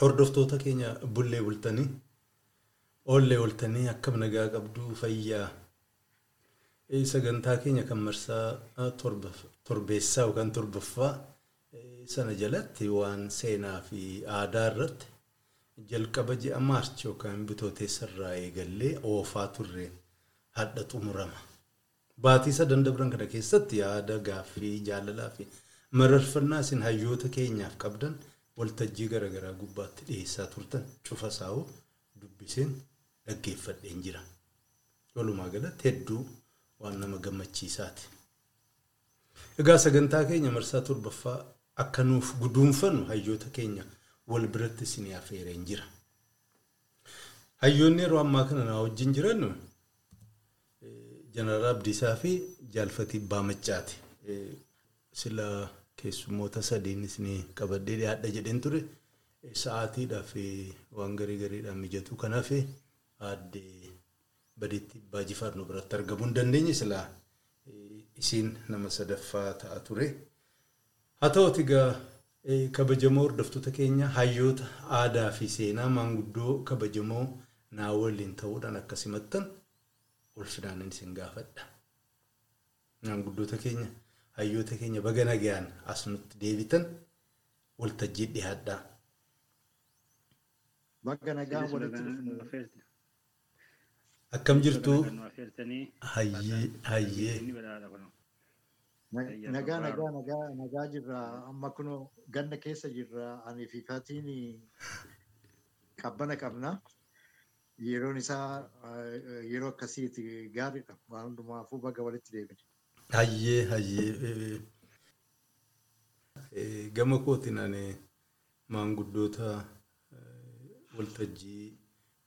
Hordoftoota keenya bullee bultanii oollee ooltanii akkam nagaa qabduu fayyaa sagantaa keenya kan marsaa torbeessaa yookaan torbaffaa sana jalatti waan seenaa fi aadaa irratti jalqaba ji'a maarchi yookaan bitooteessarraa eegallee oofaa turreen hadha xumurama. Baatii sadan dabran kana keessatti yaada gaaffii jaalalaa fi mararfannaa isin hayyoota keenyaaf qabdan waltajjii garaagaraa gubbaatti dhiyeessaa turtan cufa saa'u dubbiseen dhaggeeffadheen jira. Walumaa galatti hedduu waan nama gammachiisaati. Egaa sagantaa keenya marsaa torbaffaa akka nuuf guduunfannu hayyoota keenya wal biratti isin affeereen jira. Hayyoonni yeroo ammaa kana na wajjin jiran Jeneraal Abdiisaa fi Jaalfatii Baamaccaati. Sila keessummoota sadiin isin qabadhee dhiyaadha jedheen ture. Sa'aatiidhaa fi waan garii gariidhaan mijatu kanaaf aadde badiitti baajifaar nu biratti argamuu hin dandeenye silaa isiin nama sadaffaa ta'a ture. Haa ta'uuti egaa kabajamoo hordoftoota keenya hayyoota aadaa fi seenaa maanguddoo kabajamoo naa waliin ta'uudhaan akka simattan ulfinaan isin gaafadha. Maanguddoota keenya hayyoota keenya baga nagaan as nutti deebitan waltajjii dhiyaadhaa. Baga nagaan walitti Akkam jirtu hayyee hayyee. Nagaa nagaa nagaa nagaa jirra amma kun ganna keessa jirra ani fi faatiin qabbana qabna. Yeroon isaa yeroo akkasiiti gaariidha. Waan hundumaafuu baga walitti deebine. Hayyee hayyee. Gama kootiin ani maanguddoota waltajjii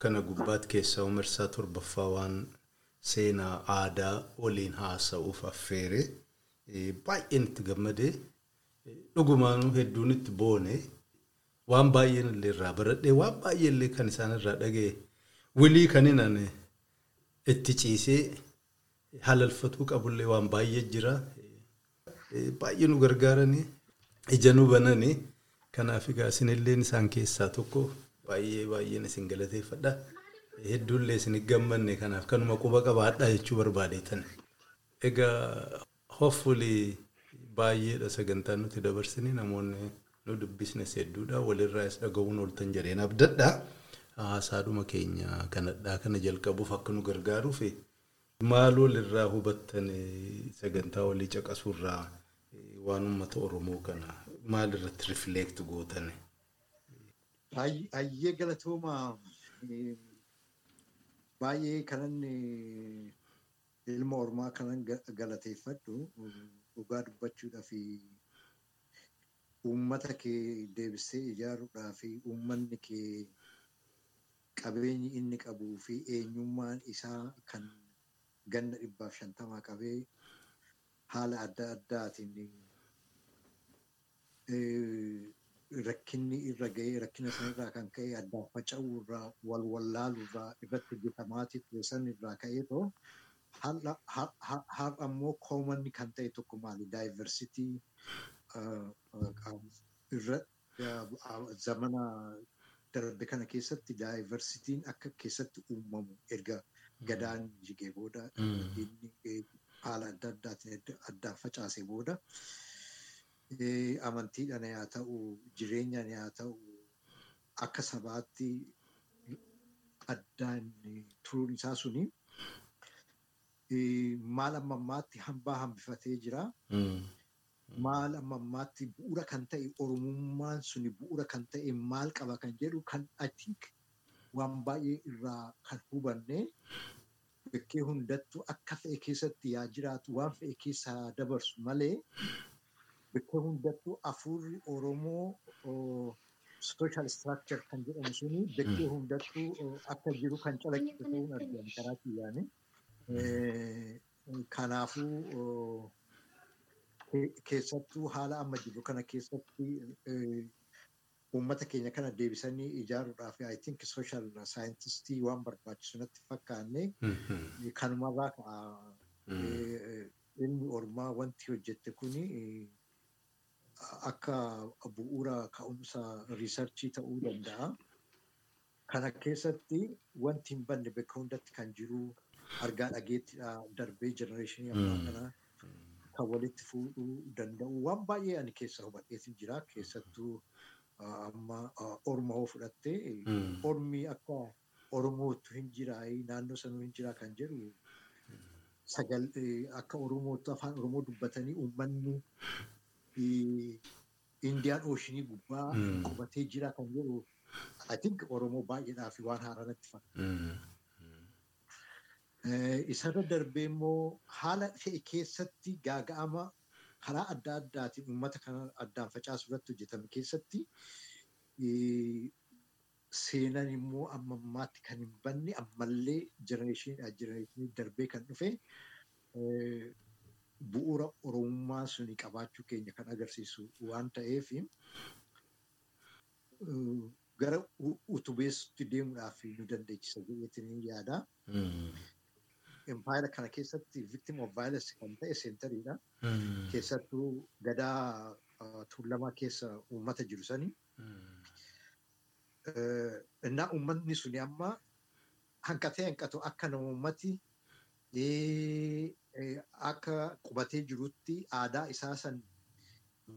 kana gubbaatti keessaa marsaa torbaffaa waan seenaa aadaa waliin haasa'uuf affeere baay'een itti gammadee dhugumaanuu hedduun itti boone waan baay'een illee irraa baradhee waan baay'ee illee kan isaan irraa dhaga'e wilii kaninan itti ciisee halalfatuu qabullee waan baay'ee jira baay'ee nu gargaaranii ija nu bananii kanaaf egaa isinillee isaan keessaa tokko baay'ee baay'een isin galateeffadha. Hedduullee isin gammanne kanaaf kanuma quba qabaadhaa jechuu barbaadeetan. Egaa hoffulii baay'eedha sagantaan nuti dabarsine namoonni nu dubbisnes hedduudha walirraas dhaga'uun ooltan jedheen abdadha. Haasaadhuma keenya kanadhaa kana jalqabuuf akka nu gargaaruuf maal walirraa hubattan sagantaa walii caqasuurraa waan uummata Oromoo kana maal irratti rifleekt gootan. Hayyee galatooma baay'ee kanan ilma ormaa kanan galateeffadhu dhugaa dubbachuudhaa fi uummata kee deebisee ijaaruudhaa fi uummanni kee qabeenyi inni qabuu fi eenyummaan isaa kan ganna dhibbaaf shantamaa qabee haala adda addaatiin rakkinni irra ga'ee rakkina sanarraa kan ka'e addaan faca'uu irraa wal wallaaluu irraa irratti hojjetamaatii ture san irraa ka'ee too har'a ammoo koomanni kan ta'e tokko maali daayivarsitii irra zamana darbe kana keessatti daayivarsitiin akka keessatti uumamu erga gadaan jigee booda haala adda addaatiin addaan facaasee booda. amantiidhaan haa ta'u jireenyaan haa ta'u akka sabaatti addaan turuun isaa suni maal amma ammaatti hambaa hambifatee jira. Maal amma ammaatti bu'uura kan ta'e oromummaan suni bu'uura kan ta'e maal qaba kan jedhu kan I waan baay'ee irraa kan hubanne bakkee hundattuu akka fe'e keessatti yaa jiraatu waan fe'e keessaa dabarsu malee bakkee hundattuu afurri Oromoo social structure kan jedhamu suni bakkee hundattuu akka jiru kan calaqqisu ta'uun argama karaa kiyyaanii. Kanaafuu keessattuu haala amma jiru kana keessatti uummata keenya kana deebisanii ijaaruudhaaf I think social scientistii waan barbaachisu natti fakkaanne. Kanumarraa ka'a ilmi ormaa wanti hojjette kuni akka bu'uura ka'umsa riisarchii ta'uu danda'a. Kana keessatti wanti hin banne bakka hundatti kan jiru argaa dhageettidha darbee jenereeshinii ammaa kana kan walitti fuudhuu danda'u waan baay'ee ani keessa hubadheetu jira keessattuu amma orma fudhattee ormi akka oromootu hin jira naannoo sanuu hin jira kan jedhu. Sagal akka oromootti afaan oromoo dubbatanii uummanni indiyaan ooshinii gubbaa qubatee jira kan jedhu. I think oromoo baay'eedhaaf waan haaraa natti fakkaata. Isarra darbee immoo haala fe'e keessatti gaaga'ama karaa adda addaatiin uummata kana addaan facaasu irratti hojjetame keessatti seenan immoo amma ammaatti kan hin banne ammallee jenereeshinii darbee kan dhufe bu'uura oromummaa suni qabaachuu keenya kan agarsiisu waan ta'eef gara utubeessutti deemuudhaaf nu dandeechisa jedheetiin yaada. Empire kana keessatti victim of violence kan ta'e seentariidha. Keessattuu gadaa tuulamaa keessa uummata jiru sanii. Innaa uummatni suni amma hanqatee hanqatu akka namoommati akka qubatee jirutti aadaa isaa san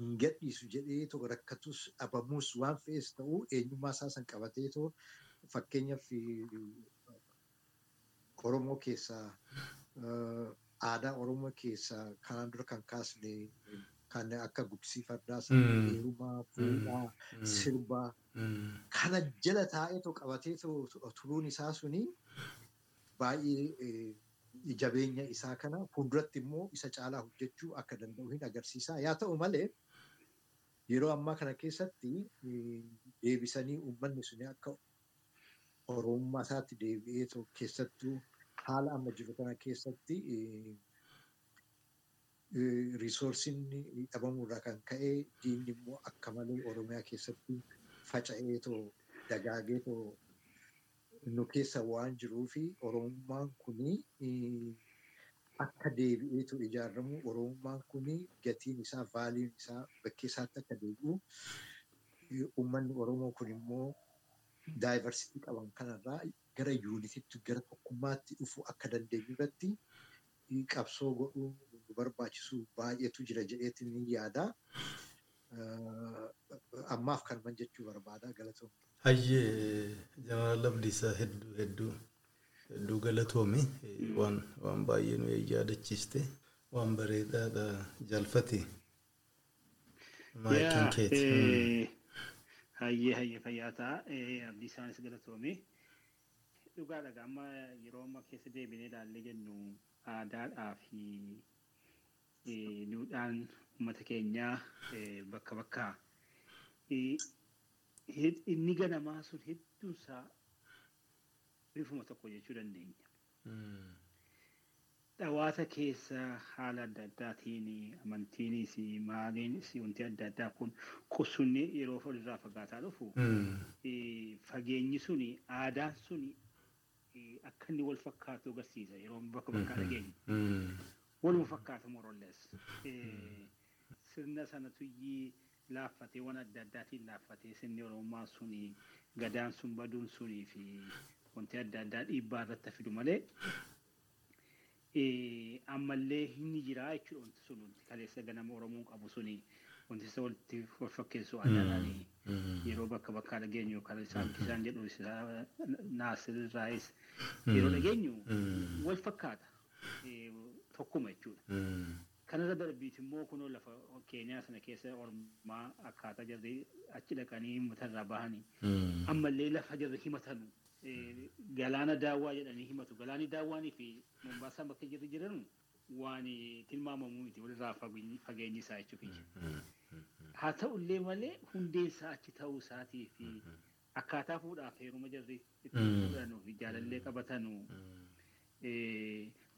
hin gadhiisu jedhee tokko rakkatus dhabamuus waan fe'es ta'uu eenyummaa isaa san qabatee too fakkeenyaaf Oromoo keessaa aadaa Oromoo keessaa kanaan dura kan kaasne kan akka gugsii fardaa heerumaa fuudhaa sirbaa kana jala taa'eetoo qabatee turuun isaa suni baay'ee jabeenya isaa kana fuulduratti immoo isa caalaa hojjechuu akka danda'u hin agarsiisa. Yaa ta'u malee yeroo ammaa kana keessatti deebisanii uummanni suni akka oromummaa isaatti deebi'ee keessattuu haala amma jiru kana keessatti riisoorsiin dhabamuurraa kan ka'e diinni immoo akka malee oromiyaa keessatti faca'eetoo dagaageetoo nu keessa waan jiruu fi oromummaan kuni akka deebi'eetu ijaaramu oromummaan kuni gatiin isaa vaaliin isaa bakkee isaatti akka deebi'u uummanni oromoo kun immoo daayivarsitii qaban kanarraa gara yuunitiitti gara tokkummaatti dhufu akka dandeenyu irratti qabsoo godhuu barbaachisu baay'eetu jira jedheetiin ni yaada. Ammaaf kanuman jechuu barbaada galatoom. Hayyee Jeneraal Labdiisaa hedduu hedduu hedduu galatoomi waan waan baay'ee nu yaadachiiste waan bareedaadha jaalfate. Maayikiin keeti. Hayyee hayyee fayyaataa Abdiisaanis galatoome. Dhugaadha amma yeroo amma keessa deebinee ilaallee jennu aadaadhaa fi duudhaan uummata keenyaa bakka bakkaa inni ganamaa sun hedduunsaa bifuma tokko jechuu dandeenya. Dhawaata keessa haala adda addaatiin amantiinis maaliinis wanti adda addaa kun qubsunni yeroo walirraa fagaataa dhufu fageenyi suni aadaan suni akka inni wal fakkaatu agarsiisa yeroo bakka bakkaa dhageenyu. Waluma fakkaata morollees. Sirna sana tuyyii laaffatee waan adda addaatiin laaffatee sirni oromummaa suni gadaan sun baduun sunii fi wanti adda addaa dhiibbaa irratti fidu malee ammallee inni jira jechuudha wanti sun wanti kaleessa ganama oromoon qabu suni wanti isa walitti wal fakkeessu aadaadhaan yeroo bakka bakkaa dhageenyu kan isaan isaan jedhu naasirraayis yeroo dhageenyu wal fakkaata. Tokkuma jechuudha. Kanarra darbiiti immoo kunoo lafa Keeniyaa sana keessa ormaa akkaataa jarri achi dhaqanii matarraa bahanii. Ammallee lafa jarri himatanu. Galaana daawwaa jedhanii himatu. Galaanni daawwaanii fi Mombaasaa bakka jirri jiran waan tilmaamamuu miti walirraa fageenyi isaa jechuudha. Haa ta'ullee malee hundeen isaa achi ta'uu isaatii fi akkaataa fuudhaaf heeruma jarri itti fudhanuu fi jaalallee qabatanu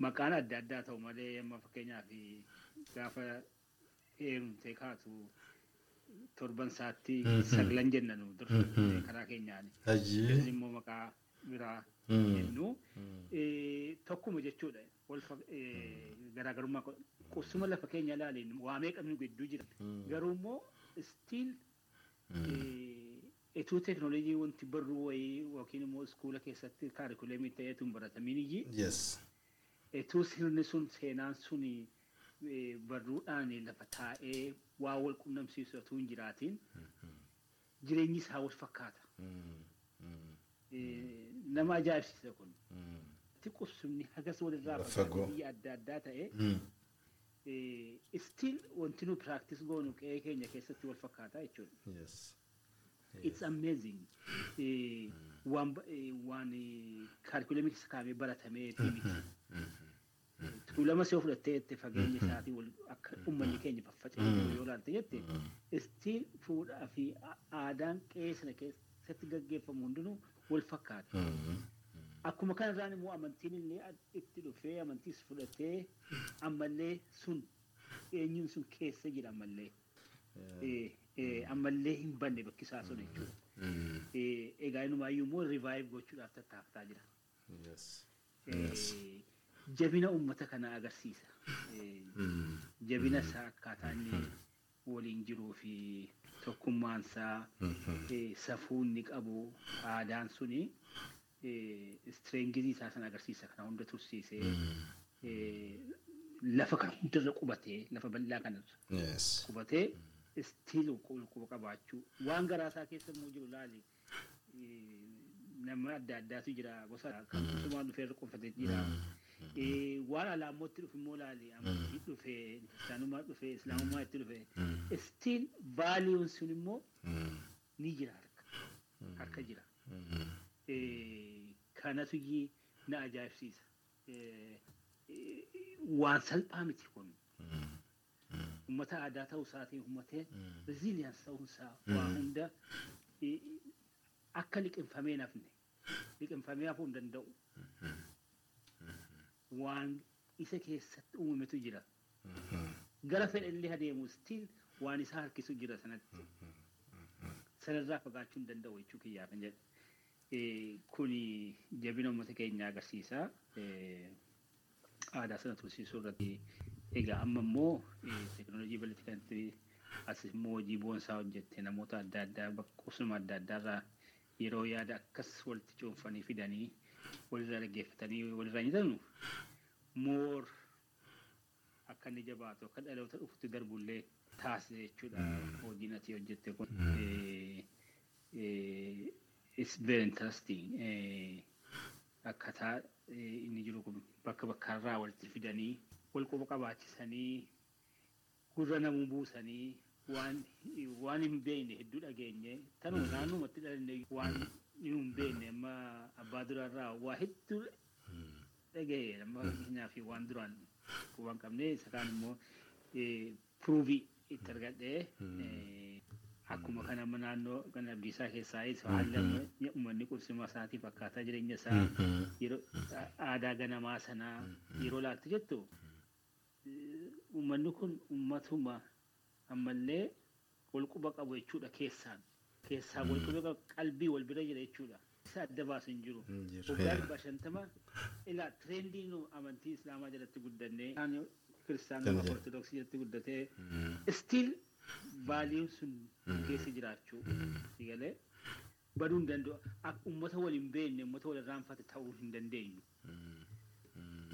maqaan adda addaa ta'u malee amma fakkeenyaaf gaafa heerumtee kaatu torban isaatti sagalan jennanu dursa karaa keenyaan. Immoo maqaa biraa jennu. Tokkuma jechuudha. Garaagarummaa qubsuma lafa keenya ilaaliin waa meeqa nu gidduu jira. Garuu immoo still etuu teknoolojii wanti barruu wayii yookiin immoo iskuula keessatti kaarikuleemii ta'eetu hin baratamiin iyyi Yes. etuu sirni sun seenaan sun barruudhaan lafa taa'ee waa wal qunnamsiisu otoo hin jiraatiin jireenyi isaa wal fakkaata. Nama ajaa'ibsiisa kun. Qubsumni hagas walirraa Fagoo. biyya adda addaa ta'e still wanti nu practice goonu qe'ee keenya keessatti wal fakkaata jechuudha. Yes. It's amazing. Eh, Waan eh, waan kaarikulamii keessa kaa'amee baratamee miti. Tuulama see fudhattee itti fageenya isaatii wal akka uummanni keenya faffaca'ee yoo ilaalte jette still fuudhaa fi aadaan qe'ee sana keessatti gaggeeffamu hundinuu wal fakkaata. Akkuma kanarraan immoo amantiin illee itti dhufee amantiis fudhatee ammallee sun eenyuun sun keessa jira ammallee. Eh, eh, ammallee hin banne bakki isaa sun jechuudha. Eh, Egaa inumaayyuu immoo revive gochuudhaaf tattaaftaa jira. Eh, Jabina uummata kanaa agarsiisa. Eh, Jabina isaa akkaataa inni waliin jiruu fi tokkummaan isaa eh, safuu inni qabu aadaan suni istireengizii isaa sana agarsiisa kana hunda tursiisee lafa kana hundarra qubatee lafa bal'aa kanarra qubatee istiil quba qabaachuu waan garaa isaa keessa immoo jiru laali nama adda addaatu jira gosa kan kusumaan dhufee irra qunfatee jira waan alaammootti dhufe immoo laali amantii dhufe kiristaanummaa dhufe islaamummaa itti dhufe istiil vaaliyuun sun immoo ni jira harka harka jira kanatu iyyii na ajaa'ibsiisa Eh, eh, waan salphaa miti kun ummata aadaa ta'uu isaatiin ummatee reziliyaans ta'uu isaa waa hunda eh, akka liqinfamee hin hafne liqinfamee hafuu hin danda'u waan isa keessatti uumametu jira. Gara fedhe illee adeemu stiil waan isaa harkisu jira sanatti sanarraa fagaachuu hin danda'u jechuu kiyyaaf hin jedhe Eh, kuni jabina uummata keenyaa agarsiisa aadaa sana tursiisuu irratti egaa amma immoo teknoolojii bal'atti kanatti as immoo hojii boonsaa hojjette namoota adda addaa bakka qubsuma adda addaarraa yeroo yaada akkas walitti cuunfanii fidanii walirraa dhaggeeffatanii walirraa nyaatanu moor akka inni jabaatu akka dhaloota dhufutti darbullee taasise jechuudha hojiin ati hojjette kun. Eh, eh, It's very interesting. Eh, Akkataa eh, inni jiru kun bakka bakkaarraa walitti fidanii wal quba qabaachisanii gurra namuu buusanii waan waan hin beekne hedduu dhageenye tanuma naannumatti dhalanne waan hin beekne amma abbaa duraarraa waa hedduu dhaga'e amma fakkeenyaa fi waan duraan quba hin qabne isa kaan immoo puruuvii itti argadhee eh, akkuma kana amma naannoo kan abdiisaa keessaa haalli uummanni qubsuma isaatiif akkaataa jireenya isaa yeroo aadaa ganamaa sanaa yeroo laaltu jettu uummanni kun uummatuma ammallee wal quba qabu jechuudha keessaan keessaa wal quba qabu qalbii wal bira jira jechuudha isa adda baasu hin jiru waggaa dhibba shantama ilaa tireendii nu amantii islaamaa jalatti kiristaanummaa Kan ortodoksii jalatti guddatee still vaaliyuun sun keessa jiraachuu sigalee baduu hin danda'u akka uummata wal hin beekne uummata wal irraanfate ta'uu hin dandeenyu.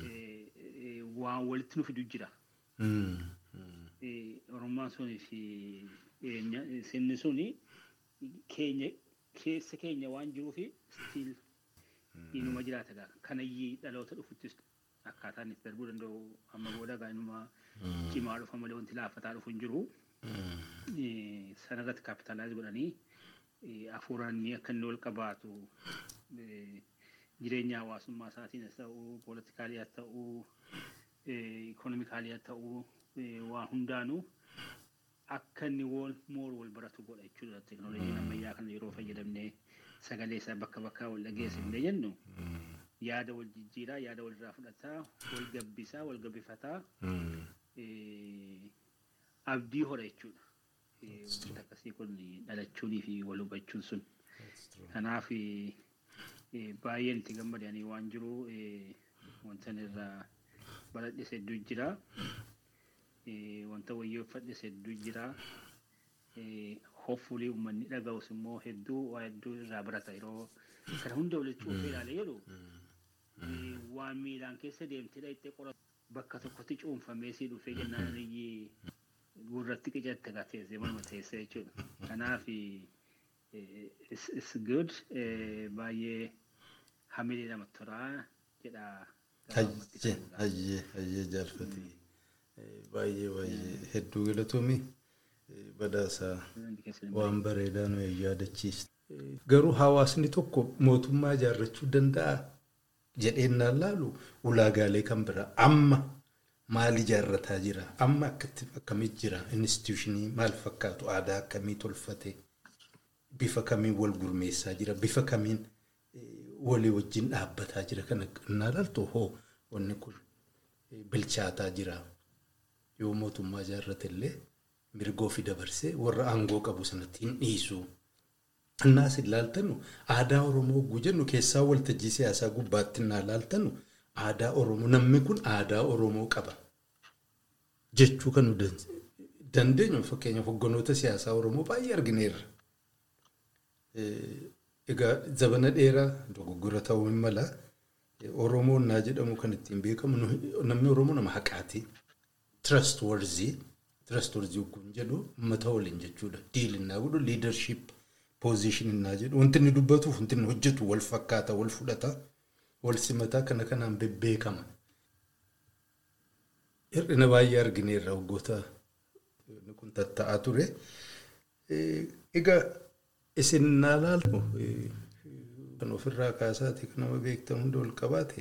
Eh, waan walitti nu fidu jira. Oromummaan sunii fi eh, nya- eh, sinni suni keenya keessa keenya waan jiruufi still inuma jiraata gaa. Kanayyii dhaloota dhufuttis akkaataan itti darbuu danda'u amma booda gaa inuma cimaa dhufa malee wanti laaffataa dhufu hin jiru. Eh, sanarratti kaapitaalaayiz godhanii hafuuranii akka inni wal qabaatu jireenya hawaasummaa isaatiin haa ta'uu pooletikaalii haa ta'uu ikonomikaalii haa ta'uu waa hundaanuu akka inni wal moor wal baratu godha jechuudha teknooloojiin ammayyaa kana yeroo fayyadamnee sagalee isaa bakka bakkaa wal dhageessifnee jennu yaada wal jijjiiraa yaada wal irraa fudhataa wal gabbisaa wal gabbifataa eh, abdii hora jechuudha. Wanta akkasii kun dhalachuunii fi wal hubachuun sun. Kanaaf baay'een itti gammadanii waan jiru wanta inni irraa baradhes hedduu jira. Wanta wayyeeffadhes hedduu jira. hoffulii uummanni dhaga'us immoo hedduu waa hedduu irraa barata yeroo kana hunda walitti cuufee ilaale jedhu waan miilaan keessa deemtee dhaqxee qoratu bakka tokkotti cuunfamee si dhufee jennaan iyyii gurratti qicatte gaa teessee manuma teessee jechuudha. Kanaaf is good baay'ee hamilee namatti toraa jedha. Hayyee hayyee hayyee jaalfatee baay'ee baay'ee hedduu galatoomii badhaasaa waan bareedaa nu yaadachiiste. Garuu hawaasni tokko mootummaa ijaarrachuu danda'a jedheennaan laalu ulaagaalee kan biraa amma maal ijaarrataa jira? Amma akkamitti jira? Instituushinii maal fakkaatu? Aadaa akkamii tolfate? Bifa kamiin wal gurmeessaa jira? Bifa kamiin walii wajjin dhaabbataa jira? Kana innaa laaltu? Hoo wanni kun bilchaataa jira. Yoo mootummaa ijaarrate illee mirgoo fi dabarsee warra aangoo qabu sanatti hin dhiisu. Innaas hin laaltannu aadaa Oromoo hogguu jennu keessaa waltajjii siyaasaa gubbaatti innaa laaltannu aadaa Oromoo namni kun aadaa Oromoo qaba jechuu kan nu dandeenyu fakkeenyaaf hogganoota siyaasaa Oromoo baay'ee argineerra. Egaa zabana dheeraa dogoggora ta'uu hin mala Oromoo naa jedhamu kan ittiin beekamu namni Oromoo nama haqaati. Trust worthy trust worthy hogguun jedhu uummata waliin jechuudha. Diil innaa godhu leadership position innaa jedhu wanti inni dubbatuuf wanti inni hojjetu wal fakkaata wal fudhata wal simataa kana kanaan bebbeekama. Hir'ina baay'ee argineerra waggoota kun tatta'aa ture. Egaa isin naa laaltu kan ofirraa kaasaati kan nama beektan hunda ol qabaate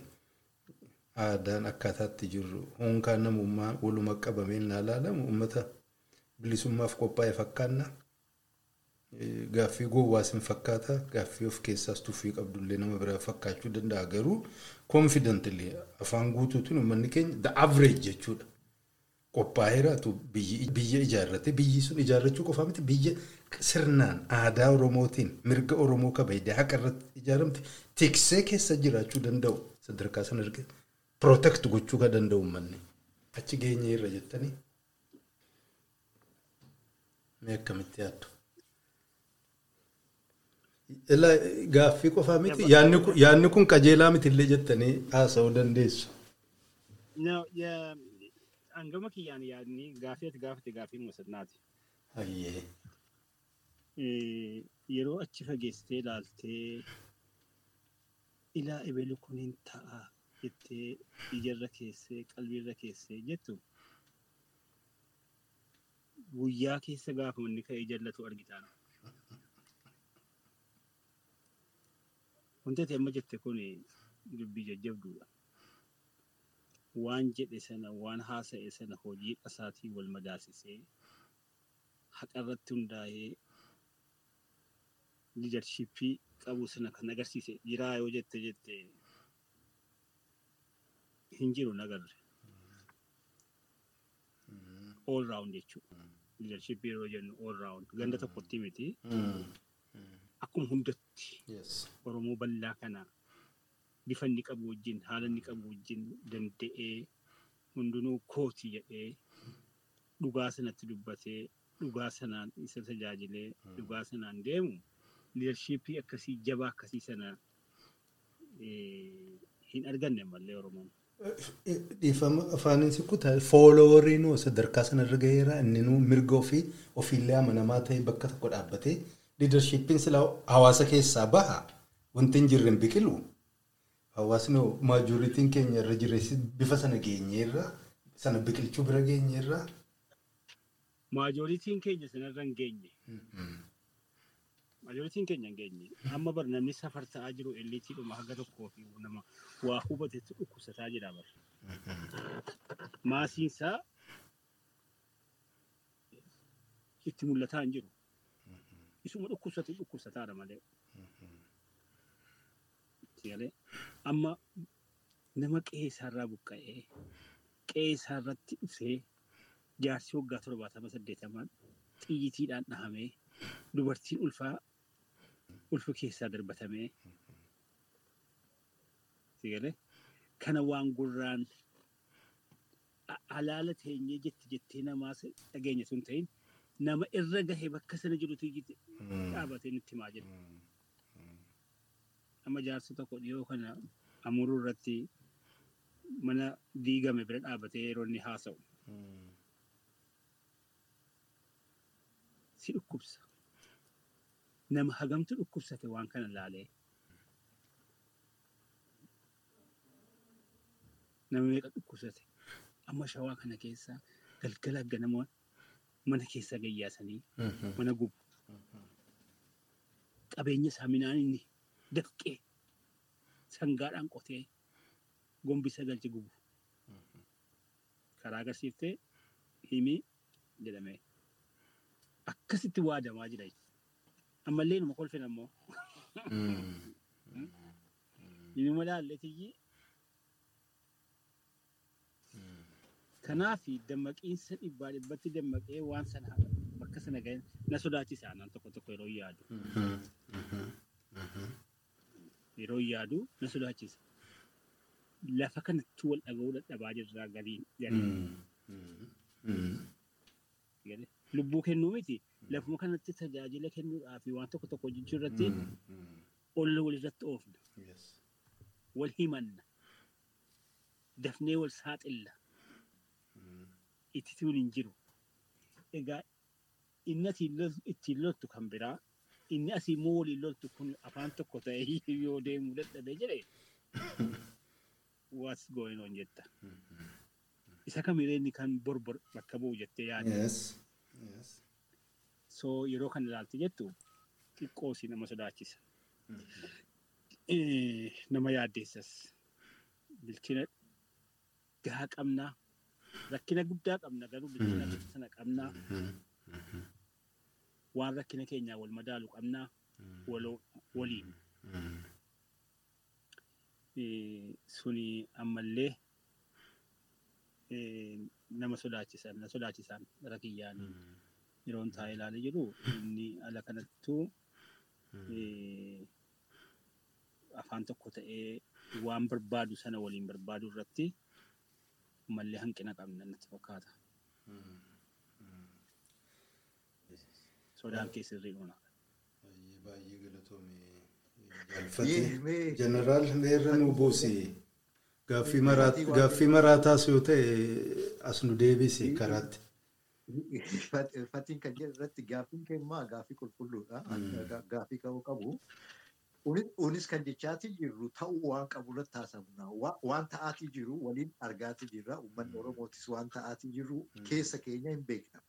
aadaan akkaataatti jirru honkaan namummaa waluma qabamee naa laalamu uummata bilisummaaf qophaa'e fakkaanna. Gaaffii gowwaas hin fakkaata gaaffii of keessaas tuffii qabdullee nama biraa fakkaachuu danda'a garuu koonfidantili afaan guutuutiin uummanni keenya the average jechuudha. Qophaa'eeraatu biyya ijaarrate biyyi sun ijaarrachuu qofaa miti biyya sirnaan aadaa Oromootiin mirga Oromoo kabajee haqa irratti ijaaramte tiksee keessa jiraachuu danda'u sadarkaa sana erga protect gochuu kan danda'u uummanni achi geenye irra jettanii mee akkamitti yaaddu? Gaaffii qofaa miti yaadni kun qajeelaa miti illee jettanii haasa'uu dandeessu. Hangama kiyyaan yaadni gaaffii ati gaafate gaaffii musirnaati. Hayyee. Yeroo achi fageessitee ilaaltee ilaa ebelu kun hin ta'a jettee ijarra keessee qalbiirra keessee jettu guyyaa keessa gaafa manni ka'ee jallatu argitaan. Wanti ati amma jette kun dubbii jajjabduudha. Waan jedhe sana waan haasa'e sana hojii qasaatii wal madaalsisee haqa irratti hundaa'ee liidarshiippii qabu sana kan agarsiise jiraa yoo jette jette hin jiru nagarre. All round jechuudha. Liidarshiippii yeroo jennu all round ganda tokkotti miti. Akkuma hundatti Oromoo bal'aa kana bifa inni qabu wajjin haala inni qabu wajjin danda'ee hundinuu kooti jedhee dhugaa sanatti dubbatee dhugaa sanaan isa tajaajilee dhugaa sanaan deemu liidarshiippii akkasii jabaa akkasii sana hin arganne mallee Oromoon. Dhiifama afaaniin si kutaa foolowariin sadarkaa sanarra gaheera inni mirga ofii ofiillee amanamaa ta'e bakka tokko dhaabbatee liidarshiippiin silaa hawaasa keessaa baha wanti hin jirre hin biqilu. Hawaasni maajoriitiin keenya irra jireessi bifa sana geenyeerra sana biqilchuu bira geenyeerra. Maajoriitiin keenya sanarra hin geenye. Maajoriitiin keenya hin geenye. Amma bar namni safar ta'aa jiru elitiidhuma haga tokkoo fi nama waa hubatetti dhukkubsataa jira bar. Maasiinsaa itti mul'ataa hin jiru. Isuma dhukkubsatu dhukkubsataadha malee. galee amma nama qe'ee isaarraa buqqa'ee qe'ee isaarratti dhufee jaarsi waggaa torbaatama saddeetamaan xiyyiitiidhaan dhahamee dubartiin ulfaa ulfa keessaa darbatamee kana waan gurraan alaala teenyee jetti jettee namaa dhageenya sun ta'in nama irra gahe bakka sana jirutu dhaabatee nutti himaa jira. Amma jaarsi tokko dhiyoo kana amuruu irratti mana diigame bira dhaabatee yeroo inni haasa'u. Si dhukkubsa. Nama hagamtu dhukkubsate waan kana laalee. Nama meeqa dhukkubsate. Amma shawaa kana keessa galgala ganama mana keessa gayyaasanii mana gubu. Qabeenya isaa midhaan inni dafqee sangaadhaan qotee gombisa galche gubu. Karaa agarsiiftee himii jedhamee akkasitti waadamaa jira. Ammallee numa kolfin ammoo. Inuma laalletiyyi. Kanaaf dammaqiinsa dhibbaa dhibbatti dammaqee waan sana bakka sana ga'e na sodaachisa aannan tokko tokko yeroo yaadu. Yeroo yaadu na sodaachisa. Lafa kanatti wal dhaga'uu dadhabaa jirraa galiin. Lubbuu kennuu miti lafuma kanatti tajaajila kennuudhaaf waan tokko tokko hojjechuu irratti olla walirratti oofna. Wal himanna. Dafnee wal saaxilla. Ittituun hin jiru. Egaa inni ittiin loltu kan biraa inni asii immoo waliin loltu kun afaan tokko ta'ee yoo deemuu dadhabee jedhe what's going on jetta. Isa kamiree inni kan borbor bakka bu'u jettee yaadda. So yeroo kana ilaalte jettu xiqqoosii nama sodaachisa. Nama yaaddeessas. Bilchina gahaa qabnaa. Rakkina guddaa qabna garuu bilchina sana qabnaa. Waan rakkina keenyaa wal madaalu qabnaa. Waliin. Suni ammallee nama sodaachisan na sodaachisan gara kiyyaan yeroon taa'ee ilaalee jiru inni ala kanattuu afaan tokko ta'ee waan barbaadu sana waliin barbaadu irratti mallee hanqina qabna natti fakkaata. Sodaan keessa irree oona. Baay'ee galatoome jaalfate. Jeneraal meerra nu buusi. Gaaffii maraataas yoo ta'e as nu deebisi karaatti. Fatiin kan jedhu irratti gaaffiin kennumaa gaaffii qulqulluudha. Gaaffii ka'uu qabu. Unis kan jechaati jirru ta'uu waan qabu irratti haasofna. Waan ta'aatii jiru waliin argaatii jirra. Uummanni Oromootis waan ta'aatii jiru keessa keenya hin beekna.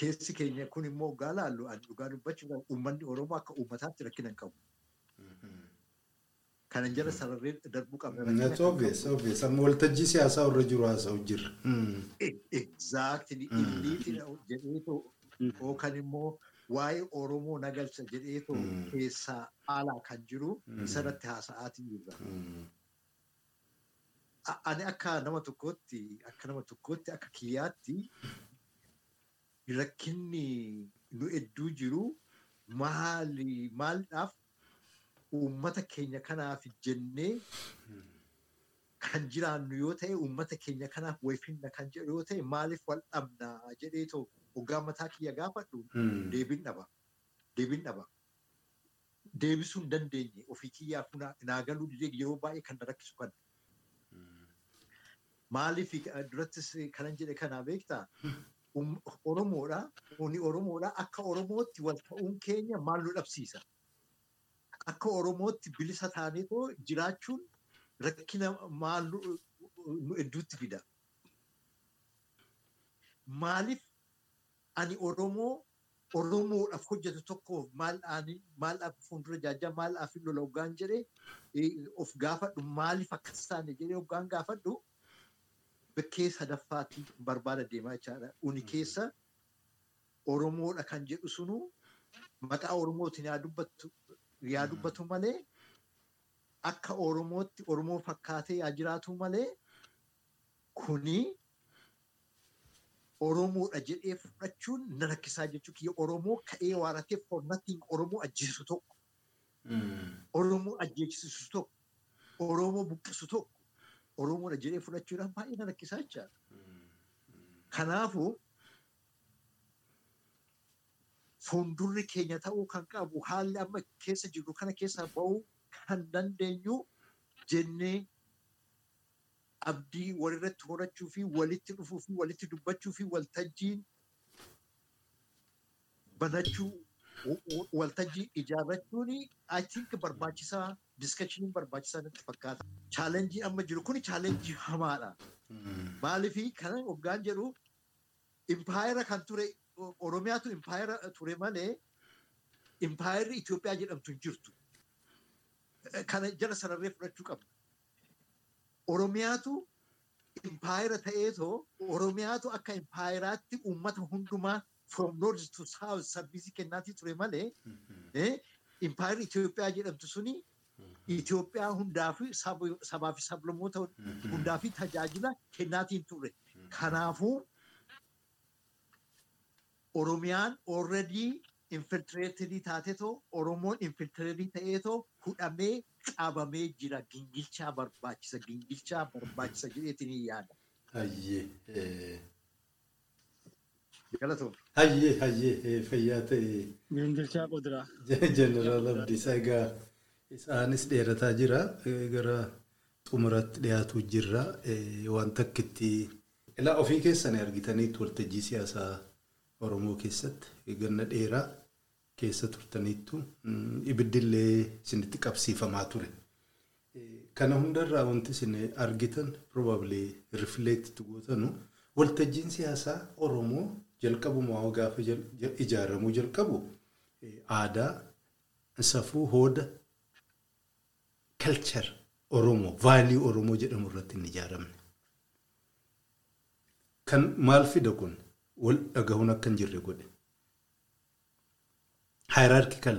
Keessi keenya kun immoo dhugaa laallu dhugaa dubbachuudhaan uummanni Oromoo akka uummataatti rakkina hin qabu. Kanan jala sararree darbuu qabna. That's obvious, obvious. Amma waltajjii siyaasaa irra jiru haasa'u jirra. Exactly. Illiitina jedheetoo yookaan immoo waa'ee Oromoo nagalcha jedheetoo keessaa alaa kan jiru isarratti haasa'aatii jirra. Ani akka nama tokkootti akka nama tokkootti akka kiyyaatti rakkinni nu hedduu jiru maali maaldhaaf uummata keenya kanaaf jennee kan jiraannu yoo ta'e uummata keenya kanaaf wayfinna kan jedhu yoo ta'e maaliif wal dhabna jedheetoo hoggaa mataa kiyya gaafadhu deebiin dhaba. Deebiin dhaba. Deebisuu hin dandeenye ofii kiyyaaf naa galuu yeroo baay'ee kan rakkisu kan. Maaliif durattis kanan jedhe kanaa beektaa? Oromoodha. Uni Oromoodha. Akka Oromootti wal ta'uun keenya maal nu dhabsiisa? Akka Oromootti bilisa taaneetoo jiraachuun rakkina maal nu hedduutti fida? Maaliif ani Oromoo Oromoodhaaf hojjetu tokkoof maaldhaaf fuuldura jaajaa maaldhaaf lola hoggaan jedhee of gaafadhu maaliif akkas taane jedhee hoggaan gaafadhu bakkee sadaffaatti barbaada deemaa jechaadha. Uni keessa Oromoodha kan jedhu sunu maqaa Oromootiin yaa dubbatu malee akka Oromootti Oromoo fakkaatee yaa jiraatu malee kuni Oromoodha jedhee fudhachuun na rakkisaa jechuu kiyya Oromoo ka'ee waaratee formattiin Oromoo ajjeesu tokko. Oromoo ajjeesisu tokko. Oromoo buqqisu tokko. Oromoodha jedhee fudhachuudhaan baay'ee na rakkisaa jechaadha. Kanaafuu fuuldurri keenya ta'uu kan qabu haalli amma keessa jirru kana keessa ba'uu kan dandeenyu jennee abdii walirratti horachuu fi walitti dhufuu fi walitti dubbachuu fi waltajjiin banachuu waltajjii ijaarrachuun think barbaachisaa diskashiniin barbaachisaa natti fakkaata. Chaalenjii amma jiru kun chaalenjii hamaadha. Maaliifi kana hoggaan jedhu impaayera kan ture Oromiyaatu impaayera ture malee impaayerri Itoophiyaa jedhamtu hin jirtu. Kana jala sararree fudhachuu qabna. Oromiyaatu impaayera ta'eetoo Oromiyaatu akka impaayeraatti uummata hundumaa from north to south sarbiisii kennaatii ture malee impaayerri Itoophiyaa jedhamtu suni Itoophiyaa hundaa fi sabaa fi sablammoota hundaa fi tajaajila kennaatiin ture. Kanaafuu Oromiyaan already infiltireetii taatetoo Oromoon infiltireetii ta'eetoo hudhamee qabamee jira gingilchaa barbaachisa gingilchaa barbaachisa jedheetiin yaada. Hayyee. Galatoom. Hayyee hayyee fayyaa ta'e. Gingilchaa qotiraa. Jeneraal Abdiisaa egaa isaanis dheerataa jira gara xumuratti dhiyaatu jirra waan takkitti ilaa ofii keessan argitaniitu waltajjii siyaasaa Oromoo keessatti ganna dheeraa keessa turtaniittu ibiddillee isinitti qabsiifamaa ture. Kana hundarraa wanti isin argitan probably reflect gootanu waltajjiin siyaasaa Oromoo jalqabumaa gaafa ijaaramuu jalqabu aadaa safuu hooda culture Oromoo vaalii Oromoo jedhamu irratti hin ijaaramne. Kan maal fida kun wal dhagahuun akka hin jirre godhe. Hierarchical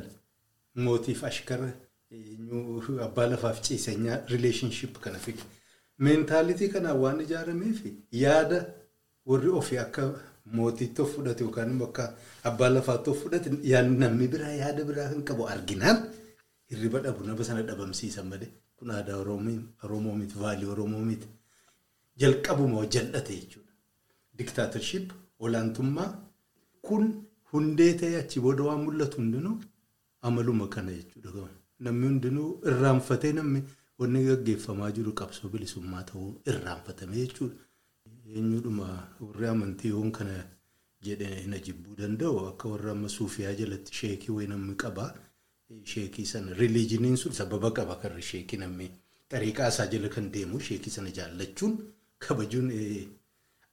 mootiif ashkara abbaa lafaaf ciisenyaa relationship kana fide. Meentaalitii kanaan waan ijaarameef yaada warri ofii akka mootiitti of fudhate yookaan immoo akka abbaa lafaatti of fudhate namni biraa yaada biraa kan qabu arginaan hirriba dhabu nama sana dhabamsiisan malee kun aadaa Oromoo miti vaalii Oromoo miti jalqabuma jal'ate jechuudha. Diktaatorship olaantummaa kun hundee ta'e achi booda waan mul'atu hundinuu amaluma kana jechuudha. Namni hundinuu irraanfatee namni wanni gaggeeffamaa jiru qabsoo bilisummaa ta'uu irraanfatame jechuudha. Eenyudhuma warri amantii yoon kana jedhee na jibbuu danda'u akka warra amma suufiyaa jalatti sheekii wayii namni qabaa. Sheekii sana rilijiniin sun sababa qaba kan sheekii namni xariiqaa isaa jala kan deemu sheekii sana jaallachuun kabajuun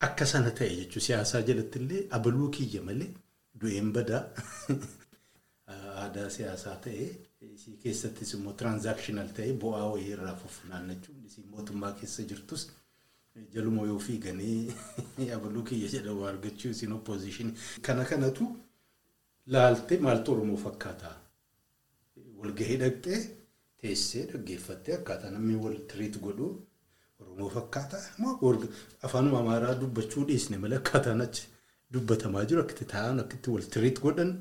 akka sana ta'e jechuun siyaasaa jalatti illee abaluu kiyya malee du'een badaa aadaa siyaasaa ta'e isii keessattis immoo tiraanzaakshinal ta'e bu'aa wayii irraa funaannachuun isii mootummaa keessa jirtus jaluma yoo fiiganii abaluu kiyya jedhamu argachuu isiin oppoozishinii kana kanatu laaltee maaltu Oromoo fakkaata. Walgahii dhaqxee teessee dhaggeeffattee akkaataa namni wal tiriit godhu Oromoo fakkaata. Afaanuma Amaaraa dubbachuu dhiisne malee akkaataan achi dubbatamaa jiru akkatti taa'an akkatti wal tiriit godhan.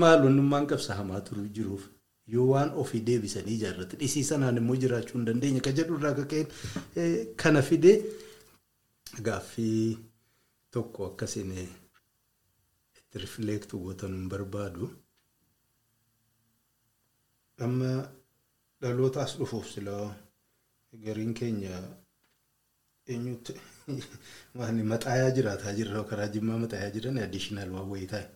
Maal onnummaan qabsa hamaa turuu jiruuf yoo waan ofii deebisanii ijaarrate. Dhisii sanaan immoo jiraachuu hin dandeenye kan jedhu irraa ka'een kana fidee gaaffii tokko akkasiin itti rifleektu gootan barbaadu. Amma dhalootaas dhufuuf silaa gariin keenya eenyutti maxaayaa jiraataa jirra karaa jimmaa maxaayaa jiran addiishinaal waan wayii taa'e.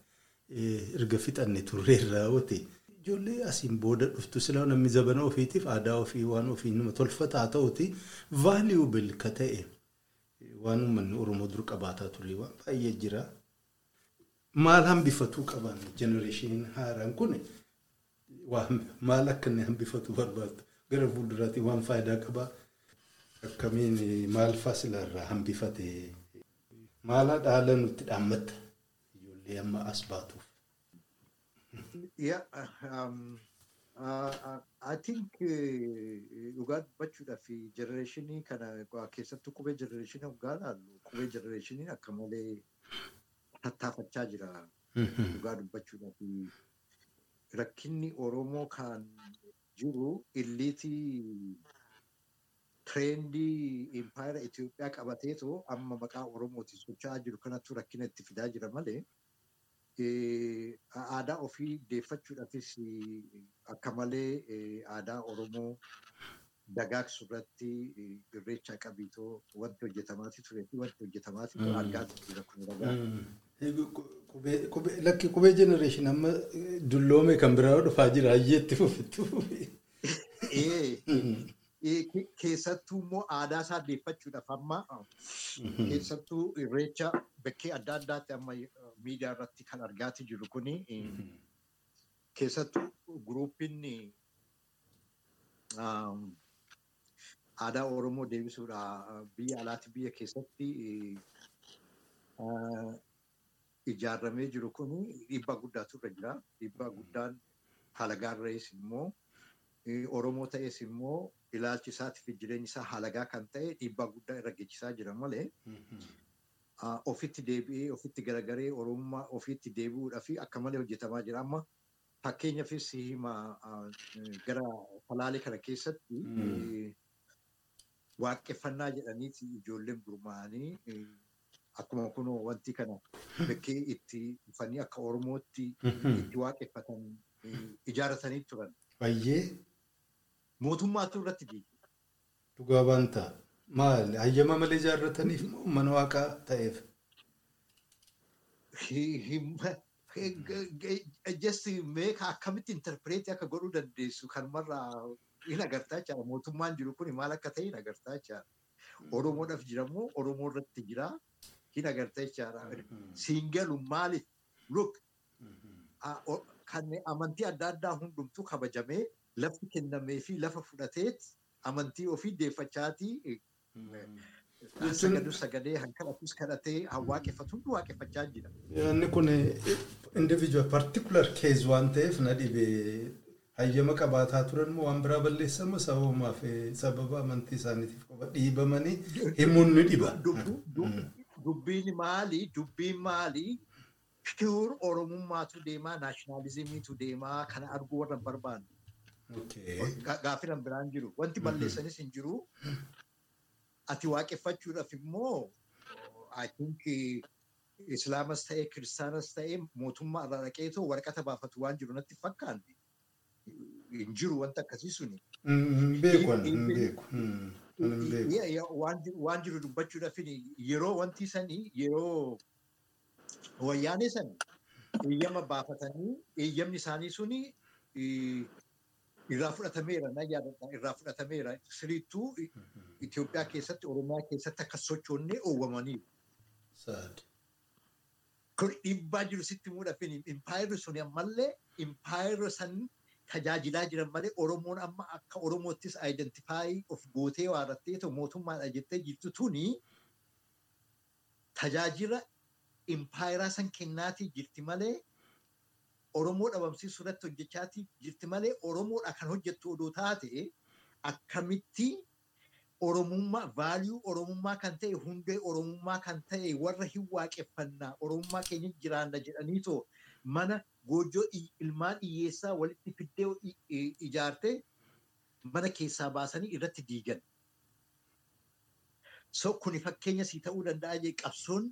erga fixanne turreerraa oote ijoollee asiin booda dhuftu silaa namni zabana ofiitiif aadaa ofii waan ofii nama tolfataa ta'uti vaaliyuubil ka ta'e. Waan uummanni Oromoo dur qabaataa ture waan baay'ee jira. Maal hambifatuu qaban jenereeshiniin haaraan kun maal akka inni hambifatu barbaadu? Gara fuulduraatti waan faayidaa qabaa akkamiin maal fasilarraa hambifate maala dhaala nutti dhaammatta. amma as baatuuf. Um, uh, I think dhugaa dubbachuudhaaf jenereeshinii kana keessattuu qubee jenereeshinii hoggaa ilaallu qubee jenereeshiniin akka malee tattaafachaa jira. Dhugaa dubbachuudhaaf rakkinni Oromoo kan jiru illiitii tireendii impaayera Itoophiyaa qabateetoo amma maqaa Oromootiin socho'aa jiru kanattuu rakkina itti fidaa jira malee. aadaa ofii deeffachuudhaafis akka malee aadaa Oromoo dagaagsu irratti irreecha qabiitoo wanti hojjetamaati turee fi wanti hojjetamaati ture argaa jira kun ragaa. Lakki qubee jenereeshin amma dulloome kan biraa dhufaa jira ayyeetti fufittu. Keessattuu immoo aadaa isaa deeffachuudhaaf amma keessattuu irreecha bakkee adda addaatti amma miidiyaa irratti kan argaati jiru kuni keessattuu guruupiin aadaa Oromoo deebisuudha biyya alaatti biyya keessatti ijaarramee jiru kun dhiibbaa guddaatu irra jira. Dhiibbaa guddaan halagaa irrees immoo Oromoo ta'es immoo ilaalchi isaatii fi jireenyi isaa halagaa kan ta'e dhiibbaa guddaa irra geessisaa jira malee ofitti deebi'ee ofitti garagaree Oromummaa ofitti deebi'uudhaa fi akka malee hojjetamaa jira. Amma fakkeenyaafis gara falaalee kana keessatti waaqeffannaa jedhaniiti ijoolleen gurmaa'anii akkuma kunoo wanti kana bakkee itti dhufanii akka Oromootti itti waaqeffatan ijaarratanii turan. Baay'ee. Mootummaatu irratti diige. Dhugaa baanta. Maali? Hayyama malee ijaarrataniif mana waaqaa ta'eef? Just meeqa akkamitti interpreetii akka godhuu dandeessu kan marraa hin agartaa jira. Mootummaan jiru kun maal akka ta'e hin agartaa jira. Oromoodhaaf jiramoo Oromoo irratti jira hin agartaa jira. Siingalu maaliif? Look kan amantii adda addaa hundumtuu kabajamee lafti kennamee fi lafa fudhateet amantii ofii deeffachaatii sagadu sagalee hanqalatus kadhatee waaqeffatu waaqeffachaa jira. Inni kun individual particular case waan ta'eef na dhibee hayyama qabaataa turan moo waan biraa balleessamu sababumaa fi sababa amantii isaaniitiif qofa dhiibamanii himuun ni dhiba. Dubbiin maali? Dubbiin maali? Pure Oromummaatu deemaa, naashinaalizimiitu deemaa kana arguu warra barbaadu. Gaaffiin biraan jiru. Wanti balleessanis hin jiru. Ati waaqeffachuudhaaf immoo Islaamas ta'ee Kiristaanas ta'ee mootummaa irraa dhaqeetoo waraqata baafatu waan jiru natti fakkaanne. Hin jiru wanta akkasii suni. Waan jiru dubbachuudhaaf yeroo wanti sanii yeroo wayyaanee sanii eeyyama baafatanii eeyyamni isaanii suni irraa fudhatameera na yaadadha irraa fudhatameera siriittuu Itoophiyaa keessatti Oromiyaa keessatti akka sochoonnee oowwamaniiru. Kun dhiibbaa jiru sitti muudhafin impaayirri suni ammallee impaayirri san tajaajilaa jiran malee Oromoon amma akka Oromoottis aayidentifaayi of gootee waarrattee mootummaadha jettee jirtu tuni. Tajaajila impaayiraa san kennaatii jirti malee Oromoo dhabamsiisuu irratti hojjechaatii jirti malee Oromoodha kan hojjettu odoo taate akkamitti Oromummaa vaaliyuu Oromummaa kan ta'e hundee Oromummaa kan ta'e warra hin waaqeffannaa Oromummaa keenya jiraanna jedhaniitoo mana goojoo ilmaan hiyyeessaa walitti fiddee ijaarte mana keessaa baasanii irratti diigan. So kuni fakkeenya sii ta'uu danda'a jee qabsoon